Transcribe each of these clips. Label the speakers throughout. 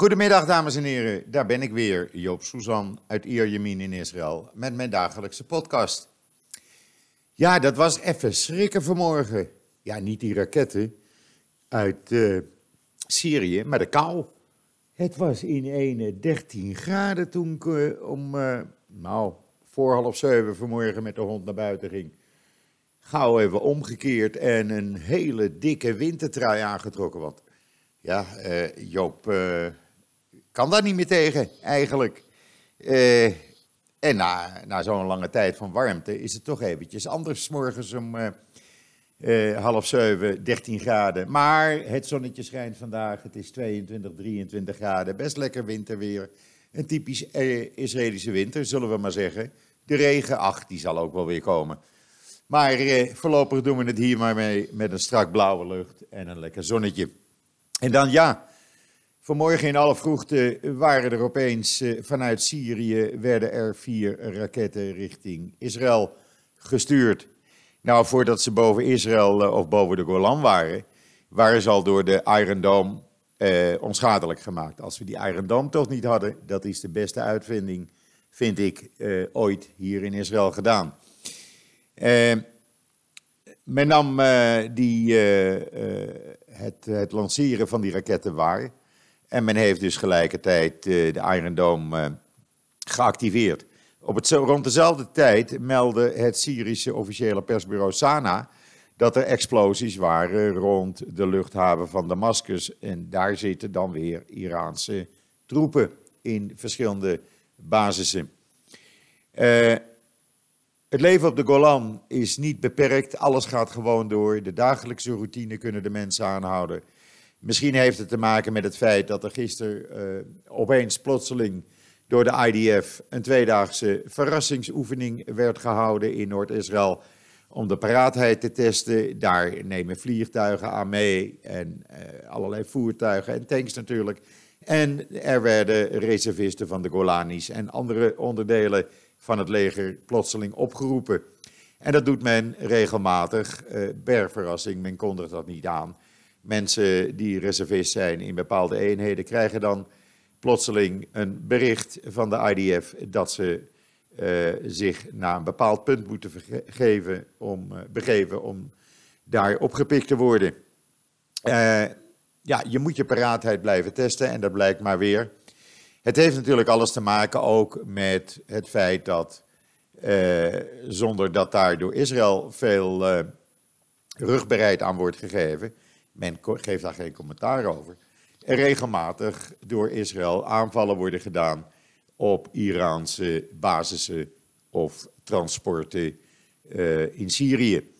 Speaker 1: Goedemiddag, dames en heren. Daar ben ik weer, Joop Suzan uit Ierjemien in Israël, met mijn dagelijkse podcast. Ja, dat was even schrikken vanmorgen. Ja, niet die raketten uit uh, Syrië, maar de kou. Het was in ene 13 graden toen ik uh, om, uh, nou, voor half zeven vanmorgen met de hond naar buiten ging. Gauw even omgekeerd en een hele dikke wintertrui aangetrokken. Want ja, Joop kan daar niet meer tegen, eigenlijk. Uh, en na, na zo'n lange tijd van warmte is het toch eventjes anders. Morgens om uh, uh, half zeven, 13 graden. Maar het zonnetje schijnt vandaag. Het is 22, 23 graden. Best lekker winterweer. Een typisch Israëlische winter, zullen we maar zeggen. De regen, ach, die zal ook wel weer komen. Maar voorlopig doen we het hier maar mee met een strak blauwe lucht en een lekker zonnetje. En dan ja, Vanmorgen in alle vroegte waren er opeens eh, vanuit Syrië werden er vier raketten richting Israël gestuurd. Nou, voordat ze boven Israël eh, of boven de Golan waren, waren ze al door de Iron Dome eh, onschadelijk gemaakt. Als we die Iron Dome toch niet hadden, dat is de beste uitvinding, vind ik, eh, ooit hier in Israël gedaan. Eh, men nam die, het, het lanceren van die raketten waar. En men heeft dus gelijkertijd uh, de Iron Dome uh, geactiveerd. Op het, rond dezelfde tijd meldde het Syrische officiële persbureau Sana dat er explosies waren rond de luchthaven van Damascus. En daar zitten dan weer Iraanse troepen in verschillende basissen. Uh, het leven op de Golan is niet beperkt, alles gaat gewoon door. De dagelijkse routine kunnen de mensen aanhouden. Misschien heeft het te maken met het feit dat er gisteren uh, opeens plotseling door de IDF een tweedaagse verrassingsoefening werd gehouden in Noord-Israël om de paraatheid te testen. Daar nemen vliegtuigen aan mee en uh, allerlei voertuigen en tanks natuurlijk. En er werden reservisten van de Golanis en andere onderdelen van het leger plotseling opgeroepen. En dat doet men regelmatig, uh, bergverrassing, men kondigt dat niet aan mensen die reservist zijn in bepaalde eenheden krijgen dan plotseling een bericht van de IDF dat ze uh, zich naar een bepaald punt moeten vergeven om, uh, begeven om daar opgepikt te worden. Uh, ja, je moet je paraatheid blijven testen en dat blijkt maar weer. Het heeft natuurlijk alles te maken ook met het feit dat, zonder dat daar door Israël veel rugbereid aan wordt gegeven, men geeft daar geen commentaar over. Er regelmatig door Israël aanvallen worden gedaan op Iraanse basissen of transporten uh, in Syrië.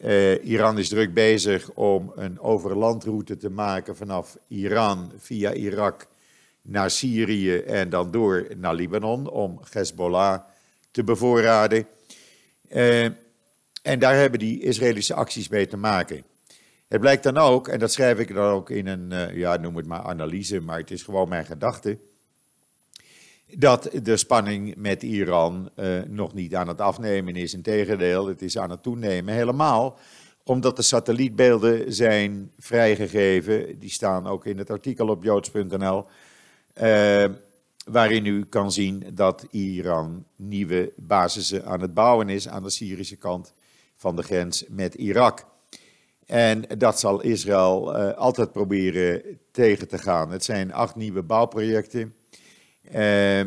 Speaker 1: Uh, Iran is druk bezig om een overlandroute te maken vanaf Iran via Irak naar Syrië en dan door naar Libanon om Hezbollah te bevoorraden. Uh, en daar hebben die Israëlische acties mee te maken. Het blijkt dan ook, en dat schrijf ik dan ook in een, uh, ja, noem het maar analyse, maar het is gewoon mijn gedachte, dat de spanning met Iran uh, nog niet aan het afnemen is. Integendeel, het is aan het toenemen. Helemaal omdat de satellietbeelden zijn vrijgegeven, die staan ook in het artikel op joods.nl, uh, waarin u kan zien dat Iran nieuwe basissen aan het bouwen is aan de Syrische kant van de grens met Irak. En dat zal Israël uh, altijd proberen tegen te gaan. Het zijn acht nieuwe bouwprojecten uh,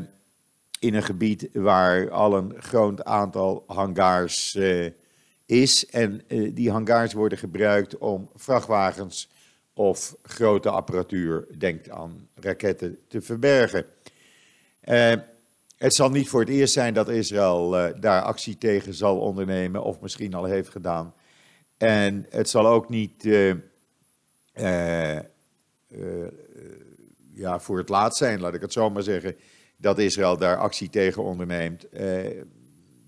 Speaker 1: in een gebied waar al een groot aantal hangars uh, is. En die hangars worden gebruikt om vrachtwagens of grote apparatuur, denk aan raketten, te verbergen. het zal niet voor het eerst zijn dat Israël daar actie tegen zal ondernemen, of misschien al heeft gedaan. En het zal ook niet uh, uh, uh, ja, voor het laatst zijn, laat ik het zo maar zeggen, dat Israël daar actie tegen onderneemt.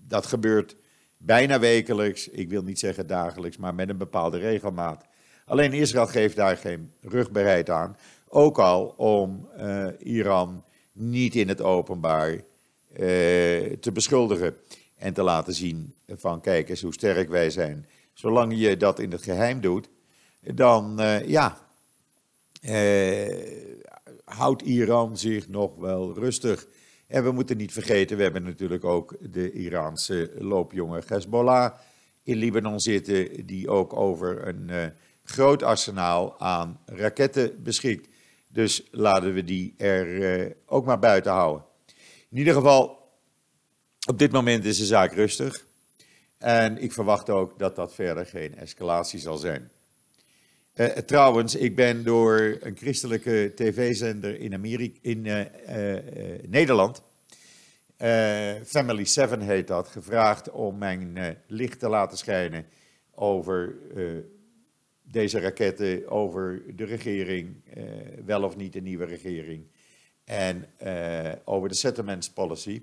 Speaker 1: dat gebeurt bijna wekelijks, ik wil niet zeggen dagelijks, maar met een bepaalde regelmaat. Alleen Israël geeft daar geen rugbereid aan, ook al om Iran niet in het openbaar te beschuldigen en te laten zien van kijk eens hoe sterk wij zijn. Zolang je dat in het geheim doet, dan uh, ja, uh, houdt Iran zich nog wel rustig. En we moeten niet vergeten, we hebben natuurlijk ook de Iraanse loopjongen Hezbollah in Libanon zitten, die ook over een uh, groot arsenaal aan raketten beschikt. Dus laten we die er ook maar buiten houden. In ieder geval, op dit moment is de zaak rustig. En ik verwacht ook dat dat verder geen escalatie zal zijn. Uh, trouwens, ik ben door een christelijke tv-zender in, Amerika, in uh, uh, Nederland, Family 7 heet dat, gevraagd om mijn licht te laten schijnen over deze raketten, over de regering, wel of niet een nieuwe regering, en over de settlements policy.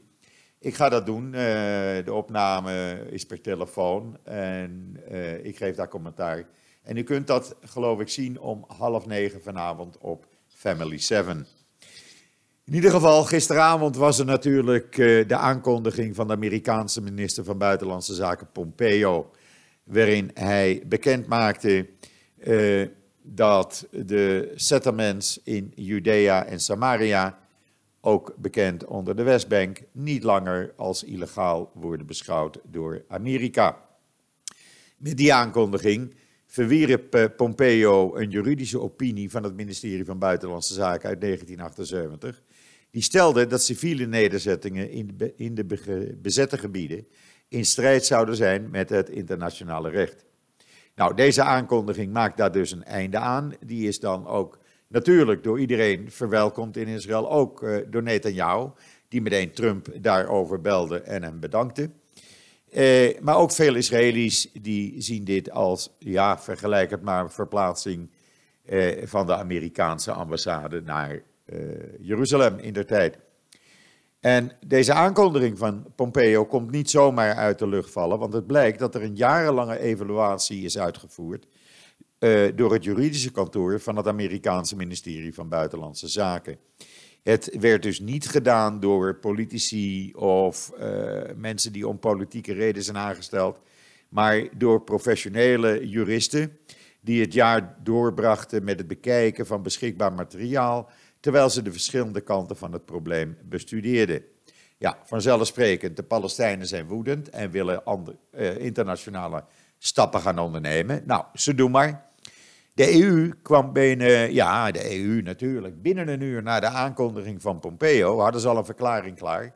Speaker 1: Ik ga dat doen. de opname is per telefoon en ik geef daar commentaar. En u kunt dat, geloof ik, zien om half negen vanavond op Family 7. In ieder geval, gisteravond was er natuurlijk uh, de aankondiging van de Amerikaanse minister van Buitenlandse Zaken Pompeo, waarin hij bekend maakte dat de settlements in Judea en Samaria, ook bekend onder de Westbank, niet langer als illegaal worden beschouwd door Amerika. Met die aankondiging verwierp eh, Pompeo een juridische opinie van het ministerie van Buitenlandse Zaken uit 1978. Die stelde dat civiele nederzettingen in de, bezette gebieden in strijd zouden zijn met het internationale recht. Nou, deze aankondiging maakt daar dus een einde aan. Die is dan ook natuurlijk door iedereen verwelkomd in Israël, ook uh, door Netanyahu, die meteen Trump daarover belde en hem bedankte. Eh, maar ook veel Israëli's die zien dit als, ja, vergelijk het maar, verplaatsing eh, van de Amerikaanse ambassade naar Jeruzalem in der tijd. En deze aankondiging van Pompeo komt niet zomaar uit de lucht vallen, want het blijkt dat er een jarenlange evaluatie is uitgevoerd eh, door het juridische kantoor van het Amerikaanse ministerie van Buitenlandse Zaken. Het werd dus niet gedaan door politici of uh, mensen die om politieke redenen zijn aangesteld, maar door professionele juristen die het jaar doorbrachten met het bekijken van beschikbaar materiaal, terwijl ze de verschillende kanten van het probleem bestudeerden. Ja, vanzelfsprekend, de Palestijnen zijn woedend en willen andere, uh, internationale stappen gaan ondernemen. Nou, ze doen maar. De EU kwam binnen, ja, de EU natuurlijk, binnen een uur na de aankondiging van Pompeo hadden ze al een verklaring klaar.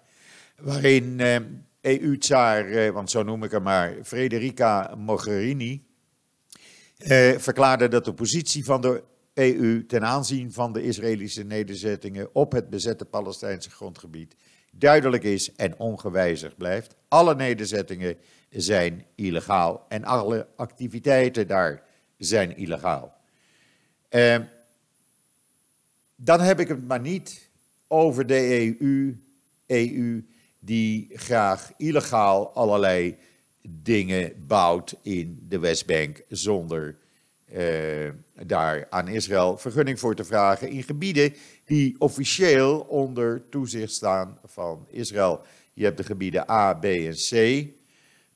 Speaker 1: Waarin eh, EU-tsaar, eh, want zo noem ik hem maar, Frederica Mogherini, eh, verklaarde dat de positie van de EU ten aanzien van de Israëlische nederzettingen op het bezette Palestijnse grondgebied duidelijk is en ongewijzigd blijft. Alle nederzettingen zijn illegaal en alle activiteiten daar zijn illegaal. Uh, dan heb ik het maar niet over de EU, EU die graag illegaal allerlei dingen bouwt in de Westbank zonder uh, daar aan Israël vergunning voor te vragen in gebieden die officieel onder toezicht staan van Israël. Je hebt de gebieden A, B en C.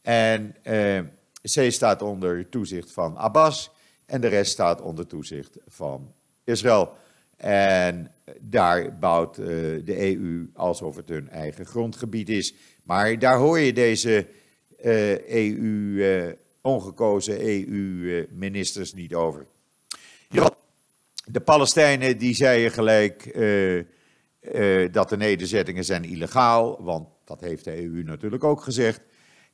Speaker 1: En uh, C staat onder toezicht van Abbas. En de rest staat onder toezicht van Israël. En daar bouwt uh, de EU alsof het hun eigen grondgebied is. Maar daar hoor je deze EU, uh, ongekozen EU-ministers niet over. De Palestijnen die zeiden gelijk dat de nederzettingen zijn illegaal, want dat heeft de EU natuurlijk ook gezegd.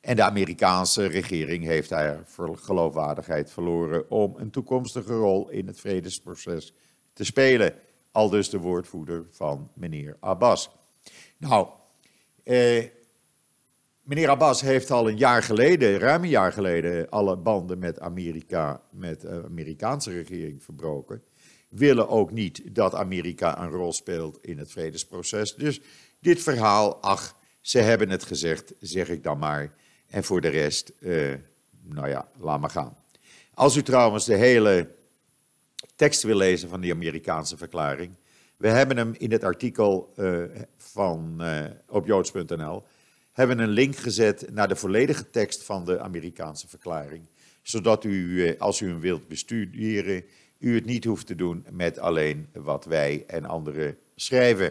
Speaker 1: En de Amerikaanse regering heeft daar geloofwaardigheid verloren om een toekomstige rol in het vredesproces te spelen. Al dus de woordvoerder van meneer Abbas. Nou, eh, meneer Abbas heeft al een jaar geleden, ruim een jaar geleden, alle banden met Amerika, met de Amerikaanse regering verbroken. Willen ook niet dat Amerika een rol speelt in het vredesproces. Dus dit verhaal, ach, ze hebben het gezegd, zeg ik dan maar. En voor de rest, uh, nou ja, laat maar gaan. Als u trouwens de hele tekst wil lezen van die Amerikaanse verklaring, we hebben hem in het artikel uh, van, uh, op joods.nl, hebben een link gezet naar de volledige tekst van de Amerikaanse verklaring, zodat u, als u hem wilt bestuderen, u het niet hoeft te doen met alleen wat wij en anderen schrijven.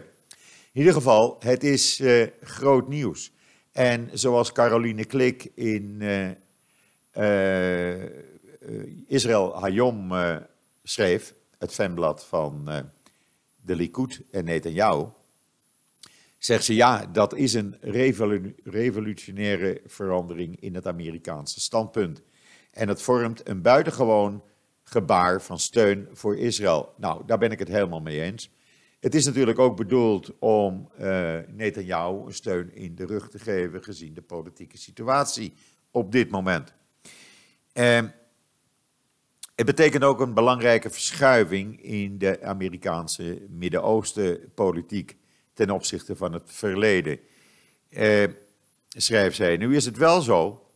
Speaker 1: In ieder geval, het is groot nieuws. En zoals Caroline Klik in uh, uh, Israël Hayom schreef, het fanblad van de Likud en Netanyahu, zegt ze ja, dat is een revolutionaire verandering in het Amerikaanse standpunt. En het vormt een buitengewoon gebaar van steun voor Israël. Nou, daar ben ik het helemaal mee eens. Het is natuurlijk ook bedoeld om uh, Netanyahu een steun in de rug te geven, gezien de politieke situatie op dit moment. Uh, het betekent ook een belangrijke verschuiving in de Amerikaanse Midden-Oosten politiek ten opzichte van het verleden. Uh, schrijft zij. Nu is het wel zo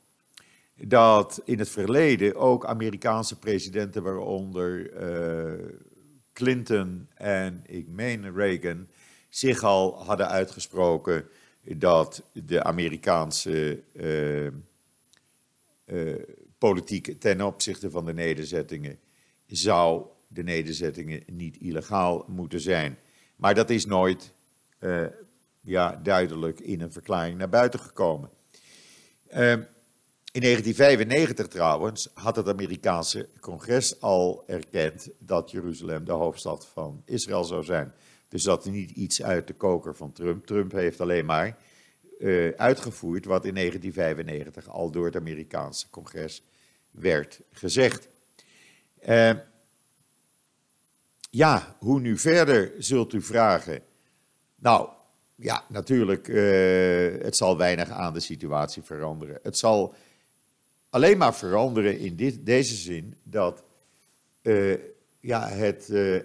Speaker 1: dat in het verleden ook Amerikaanse presidenten, waaronder uh, Clinton en ik meen Reagan, zich al hadden uitgesproken dat de Amerikaanse uh, uh, politiek ten opzichte van de nederzettingen zou de nederzettingen niet illegaal moeten zijn. Maar dat is nooit ja, duidelijk in een verklaring naar buiten gekomen. In 1995 trouwens had het Amerikaanse congres al erkend dat Jeruzalem de hoofdstad van Israël zou zijn. Dus dat is niet iets uit de koker van Trump. Trump heeft alleen maar uh, uitgevoerd wat in 1995 al door het Amerikaanse congres werd gezegd. Uh, ja, hoe nu verder, zult u vragen. Nou, ja, natuurlijk, uh, het zal weinig aan de situatie veranderen. Het zal alleen maar veranderen in dit, deze zin dat uh, ja, het uh,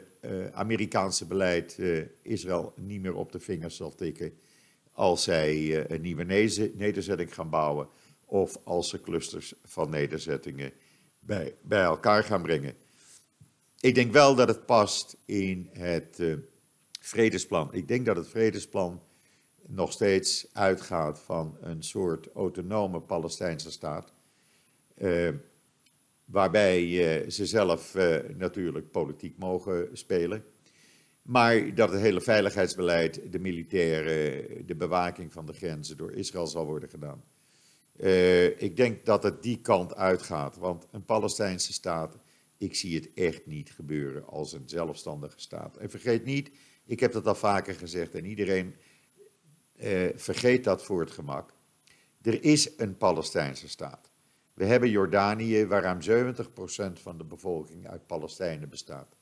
Speaker 1: Amerikaanse beleid Israël niet meer op de vingers zal tikken als zij een nieuwe nederzetting gaan bouwen of als ze clusters van nederzettingen bij, bij elkaar gaan brengen. Ik denk wel dat het past in het vredesplan. Ik denk dat het vredesplan nog steeds uitgaat van een soort autonome Palestijnse staat waarbij uh, ze zelf uh, natuurlijk politiek mogen spelen. Maar dat het hele veiligheidsbeleid, de militaire, de bewaking van de grenzen door Israël zal worden gedaan. ik denk dat het die kant uitgaat, want een Palestijnse staat, ik zie het echt niet gebeuren als een zelfstandige staat. En vergeet niet, ik heb dat al vaker gezegd en iedereen vergeet dat voor het gemak. Er is een Palestijnse staat. We hebben Jordanië, waar ruim 70% van de bevolking uit Palestijnen bestaat.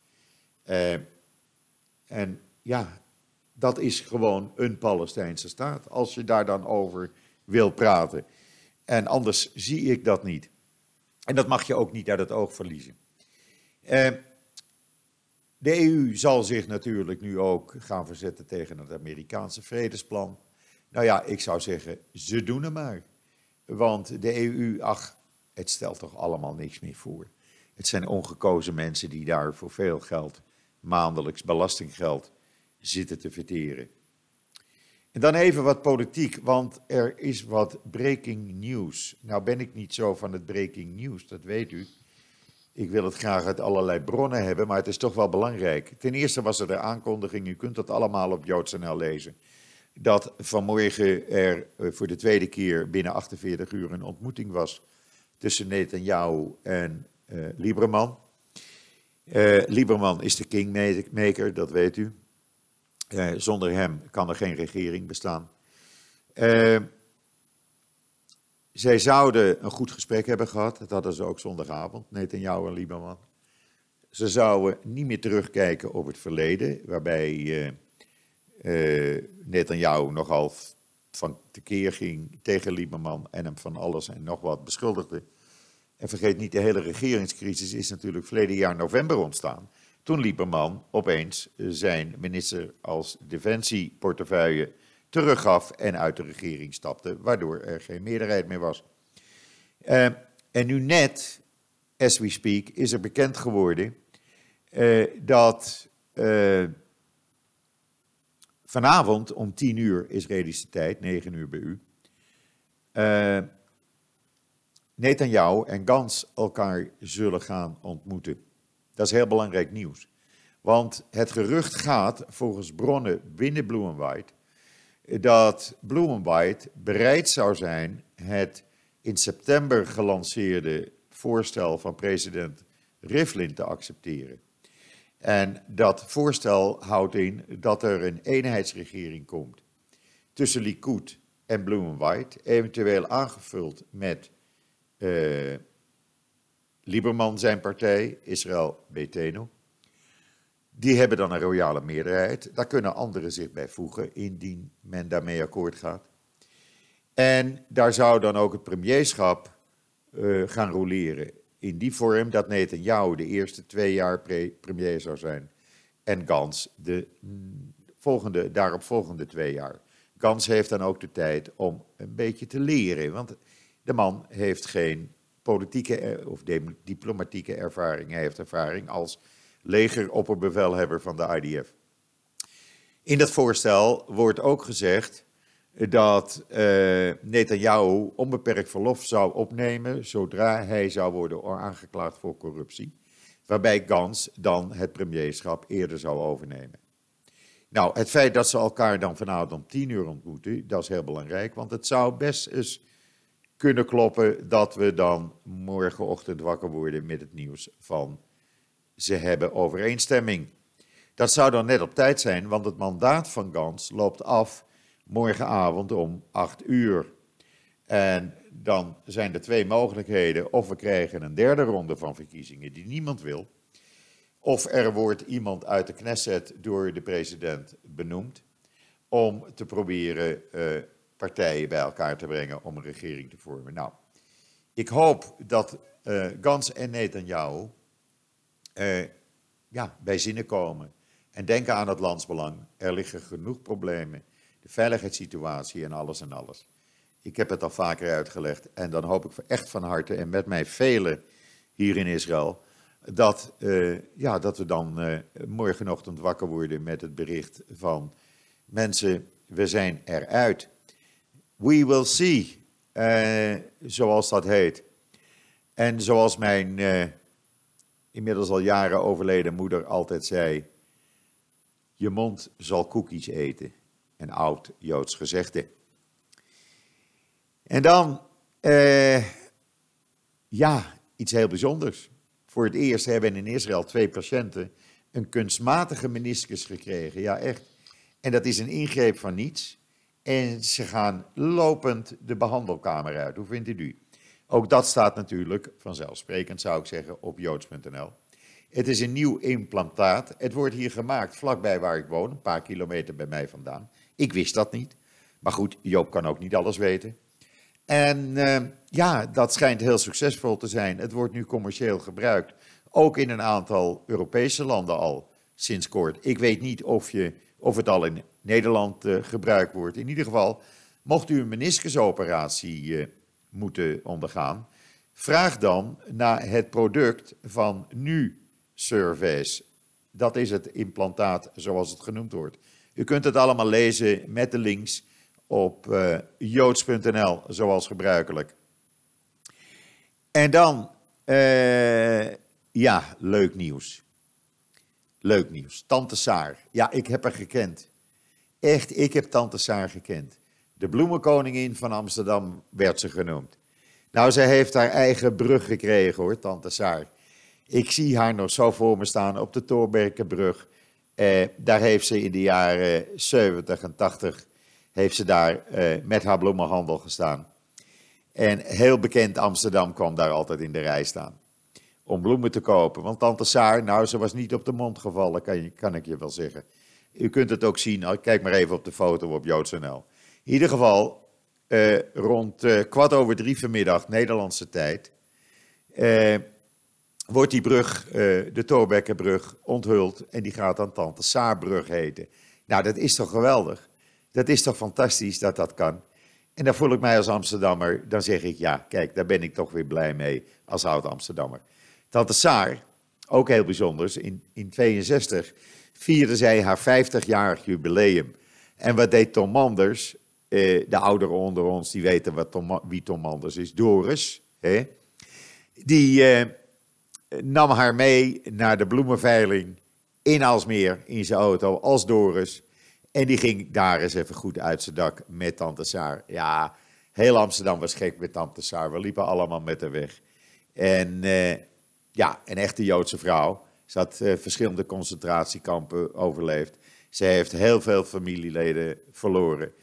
Speaker 1: Uh, en ja, dat is gewoon een Palestijnse staat, als je daar dan over wil praten. En anders zie ik dat niet. En dat mag je ook niet uit het oog verliezen. Uh, de EU zal zich natuurlijk nu ook gaan verzetten tegen het Amerikaanse vredesplan. Nou ja, ik zou zeggen, ze doen het maar. Want de EU, ach, het stelt toch allemaal niks meer voor. Het zijn ongekozen mensen die daar voor veel geld, maandelijks belastinggeld, zitten te verteren. En dan even wat politiek, want er is wat breaking news. Nou ben ik niet zo van het breaking news, dat weet u. Ik wil het graag uit allerlei bronnen hebben, maar het is toch wel belangrijk. Ten eerste was er de aankondiging, u kunt dat allemaal op JoodsNL lezen, dat vanmorgen er eh, voor de tweede keer binnen 48 uur een ontmoeting was tussen Netanyahu en uh, Lieberman. Uh, Lieberman is de kingmaker, dat weet u. Uh, zonder hem kan er geen regering bestaan. zij zouden een goed gesprek hebben gehad, dat hadden ze ook zondagavond, Netanyahu en Lieberman. Ze zouden niet meer terugkijken op het verleden, waarbij Netanyahu nogal van tekeer ging tegen Lieberman en hem van alles en nog wat beschuldigde. En vergeet niet, de hele regeringscrisis is natuurlijk verleden jaar november ontstaan. Toen Lieberman opeens zijn minister als defensieportefeuille teruggaf en uit de regering stapte, waardoor er geen meerderheid meer was. Uh, en nu net, as we speak, is er bekend geworden uh, dat vanavond om 10 uur Israëlische tijd, 9 uur bij u, uh, Netanyahu en Gans elkaar zullen gaan ontmoeten. Dat is heel belangrijk nieuws. Want het gerucht gaat, volgens bronnen binnen White, dat White bereid zou zijn het in september gelanceerde voorstel van president Rivlin te accepteren. En dat voorstel houdt in dat er een eenheidsregering komt tussen Likud en Blue White, eventueel aangevuld met uh, Lieberman zijn partij, Israël Beteno. Die hebben dan een royale meerderheid. Daar kunnen anderen zich bij voegen, indien men daarmee akkoord gaat. En daar zou dan ook het premierschap uh, gaan roleren. In die vorm dat Netanyahu de eerste twee jaar premier zou zijn. En Gans de volgende, daarop volgende twee jaar. Gans heeft dan ook de tijd om een beetje te leren. Want de man heeft geen politieke of diplomatieke ervaring. Hij heeft ervaring als legeropperbevelhebber van de IDF. In dat voorstel wordt ook gezegd dat uh, Netanyahu onbeperkt verlof zou opnemen zodra hij zou worden aangeklaagd voor corruptie, waarbij Gans dan het premierschap eerder zou overnemen. Nou, het feit dat ze elkaar dan vanavond om tien uur ontmoeten, dat is heel belangrijk, want het zou best eens kunnen kloppen dat we dan morgenochtend wakker worden met het nieuws van ze hebben overeenstemming. Dat zou dan net op tijd zijn, want het mandaat van Gans loopt af morgenavond om 8 uur. En dan zijn er twee mogelijkheden. Of we krijgen een derde ronde van verkiezingen die niemand wil. Of er wordt iemand uit de Knesset door de president benoemd. Om te proberen uh, partijen bij elkaar te brengen om een regering te vormen. Nou, ik hoop dat uh, Gans en Netanyahu uh, ja, bij zinnen komen. En denken aan het landsbelang. Er liggen genoeg problemen de veiligheidssituatie en alles en alles. Ik heb het al vaker uitgelegd en dan hoop ik echt van harte en met mij velen hier in Israël dat, uh, ja, dat we dan uh, morgenochtend wakker worden met het bericht van mensen, we zijn eruit. We will see, uh, zoals dat heet. En zoals mijn inmiddels al jaren overleden moeder altijd zei, je mond zal koekjes eten een oud Joods gezegde. En dan, eh, ja, iets heel bijzonders. Voor het eerst hebben in Israël twee patiënten een kunstmatige meniscus gekregen. Ja, echt. En dat is een ingreep van niets. En ze gaan lopend de behandelkamer uit. Hoe vindt u? Ook dat staat natuurlijk, vanzelfsprekend zou ik zeggen, op joods.nl. Het is een nieuw implantaat. Het wordt hier gemaakt vlakbij waar ik woon, een paar kilometer bij mij vandaan. Ik wist dat niet. Maar goed, Joop kan ook niet alles weten. En uh, ja, dat schijnt heel succesvol te zijn. Het wordt nu commercieel gebruikt. Ook in een aantal Europese landen al sinds kort. Ik weet niet of, je, of het al in Nederland uh, gebruikt wordt. In ieder geval, mocht u een meniscusoperatie uh, moeten ondergaan, vraag dan naar het product van Nu Surveys. Dat is het implantaat zoals het genoemd wordt. U kunt het allemaal lezen met de links op uh, joods.nl, zoals gebruikelijk. En dan, uh, ja, leuk nieuws. Leuk nieuws. Tante Saar. Ja, ik heb haar gekend. Echt, ik heb Tante Saar gekend. De bloemenkoningin van Amsterdam werd ze genoemd. Nou, ze heeft haar eigen brug gekregen hoor, Tante Saar. Ik zie haar nog zo voor me staan op de Toorberkenbrug. Eh, daar heeft ze in de jaren 70 en 80 heeft ze daar eh, met haar bloemenhandel gestaan. En heel bekend Amsterdam kwam daar altijd in de rij staan. Om bloemen te kopen. Want tante Saar, nou, ze was niet op de mond gevallen, kan, kan ik je wel zeggen. U kunt het ook zien, kijk maar even op de foto op joods.nl. In ieder geval, eh, rond kwart over drie vanmiddag, Nederlandse tijd, wordt die brug, uh, de Torbekkenbrug, onthuld en die gaat dan Tante Saarbrug heten. Nou, dat is toch geweldig? Dat is toch fantastisch dat dat kan? En dan voel ik mij als Amsterdammer, dan zeg ik ja, kijk, daar ben ik toch weer blij mee als oud-Amsterdammer. Tante Saar, ook heel bijzonders, in, in 62 vierde zij haar 50-jarig jubileum. En wat deed Tom Manders? Eh, de ouderen onder ons, die weten wat wie Tom Manders is. Doris, hè? Die... Eh, nam haar mee naar de bloemenveiling in Alsmeer in zijn auto als Doris. En die ging daar eens even goed uit zijn dak met Tante Saar. Ja, heel Amsterdam was gek met Tante Saar. We liepen allemaal met haar weg. En uh, ja, een echte Joodse vrouw. Ze had uh, verschillende concentratiekampen overleefd. Ze heeft heel veel familieleden verloren.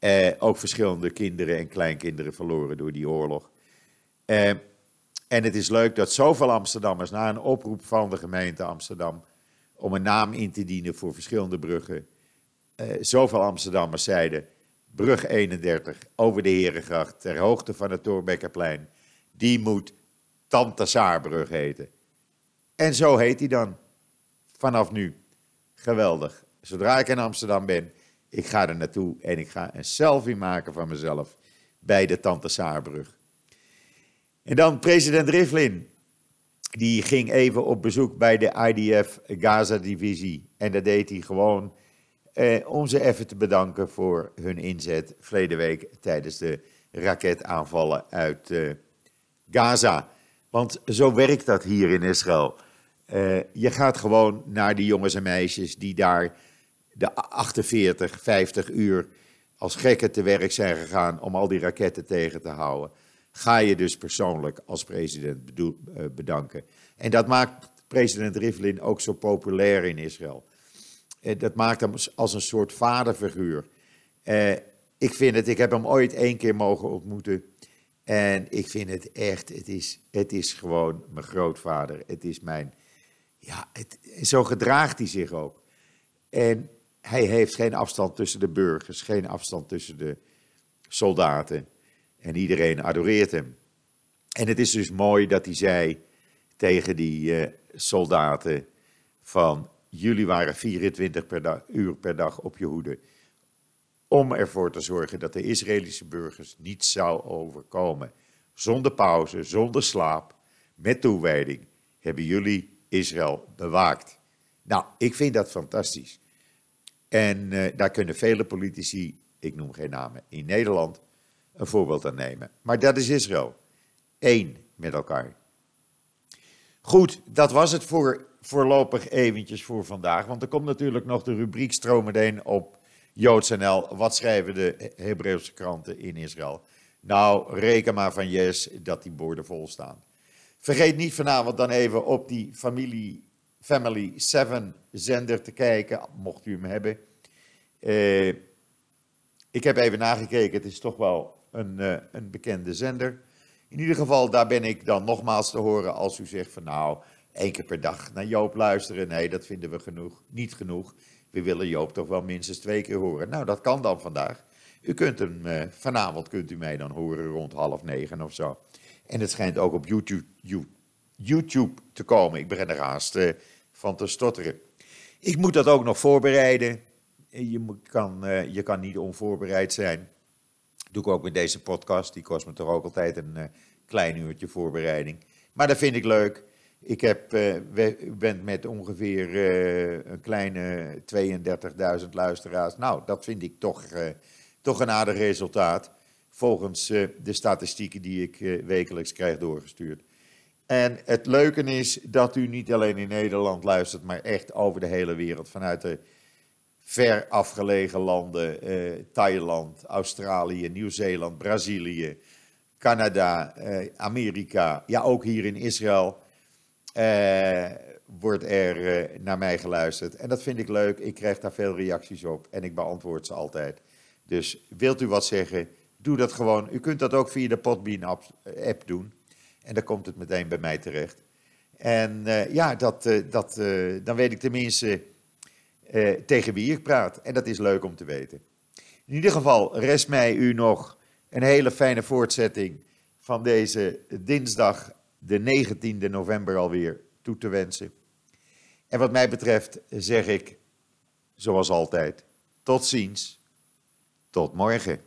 Speaker 1: Uh, ook verschillende kinderen en kleinkinderen verloren door die oorlog. En het is leuk dat zoveel Amsterdammers na een oproep van de gemeente Amsterdam om een naam in te dienen voor verschillende bruggen. zoveel Amsterdammers zeiden: brug 31 over de Herengracht ter hoogte van het Torbekkerplein. Die moet Tante Saarbrug heten. En zo heet hij dan. Vanaf nu. Geweldig. Zodra ik in Amsterdam ben, ik ga er naartoe en ik ga een selfie maken van mezelf bij de Tante Saarbrug. En dan president Rivlin. Die ging even op bezoek bij de IDF Gaza-divisie. En dat deed hij gewoon eh, om ze even te bedanken voor hun inzet verleden week tijdens de raketaanvallen uit eh, Gaza. Want zo werkt dat hier in Israël. Uh, je gaat gewoon naar die jongens en meisjes die daar de 48, 50 uur als gekken te werk zijn gegaan om al die raketten tegen te houden. Ga je dus persoonlijk als president eh, bedanken. En dat maakt president Rivlin ook zo populair in Israël. Uh, dat maakt hem als een soort vaderfiguur. ik vind het, ik heb hem ooit één keer mogen ontmoeten. En ik vind het echt, het is, het is gewoon mijn grootvader. Het is mijn, ja, het, zo gedraagt hij zich ook. En hij heeft geen afstand tussen de burgers, geen afstand tussen de soldaten. En iedereen adoreert hem. En het is dus mooi dat hij zei tegen die uh, soldaten van jullie waren 24 per uur per dag op je hoede om ervoor te zorgen dat de Israëlische burgers niet zou overkomen. Zonder pauze, zonder slaap, met toewijding hebben jullie Israël bewaakt. Nou, ik vind dat fantastisch. En uh, daar kunnen vele politici, ik noem geen namen, in Nederland een voorbeeld aan nemen. Maar dat is Israël. Eén met elkaar. Goed, dat was het voor voorlopig eventjes voor vandaag. Want er komt natuurlijk nog de rubriek stromen op JoodsNL, wat schrijven de Hebreeuwse kranten in Israël? Nou, reken maar van yes dat die borden vol staan. Vergeet niet vanavond dan even op die familie, Family 7 zender te kijken, mocht u hem hebben. Uh, ik heb even nagekeken, het is toch wel een, uh, een bekende zender. In ieder geval, daar ben ik dan nogmaals te horen als u zegt van nou, één keer per dag naar Joop luisteren. Nee, dat vinden we genoeg, niet genoeg we willen Joop toch wel minstens twee keer horen. Nou, dat kan dan vandaag. U kunt hem, uh, vanavond kunt u mij dan horen rond half negen of zo. En het schijnt ook op YouTube, YouTube te komen. Ik begin er haast uh, van te stotteren. Ik moet dat ook nog voorbereiden. Je kan, je kan niet onvoorbereid zijn. Doe ik ook met deze podcast. Die kost me toch ook altijd een klein uurtje voorbereiding. Maar dat vind ik leuk. Ik heb, uh, met ongeveer uh, een kleine 32.000 luisteraars. Nou, dat vind ik toch, toch een aardig resultaat. Volgens de statistieken die ik wekelijks krijg doorgestuurd. En het leuke is dat u niet alleen in Nederland luistert, maar echt over de hele wereld. Vanuit de ver afgelegen landen, Thailand, Australië, Nieuw-Zeeland, Brazilië, Canada, Amerika. Ja, ook hier in Israël uh, wordt er uh, naar mij geluisterd. En dat vind ik leuk. Ik krijg daar veel reacties op en ik beantwoord ze altijd. Dus wilt u wat zeggen, doe dat gewoon. U kunt dat ook via de Podbean-app app doen. En dan komt het meteen bij mij terecht. En ja, dat, dat, dan weet ik tenminste tegen wie ik praat. En dat is leuk om te weten. In ieder geval rest mij u nog een hele fijne voortzetting van deze dinsdag de 19e november alweer toe te wensen. En wat mij betreft zeg ik, zoals altijd, tot ziens, tot morgen.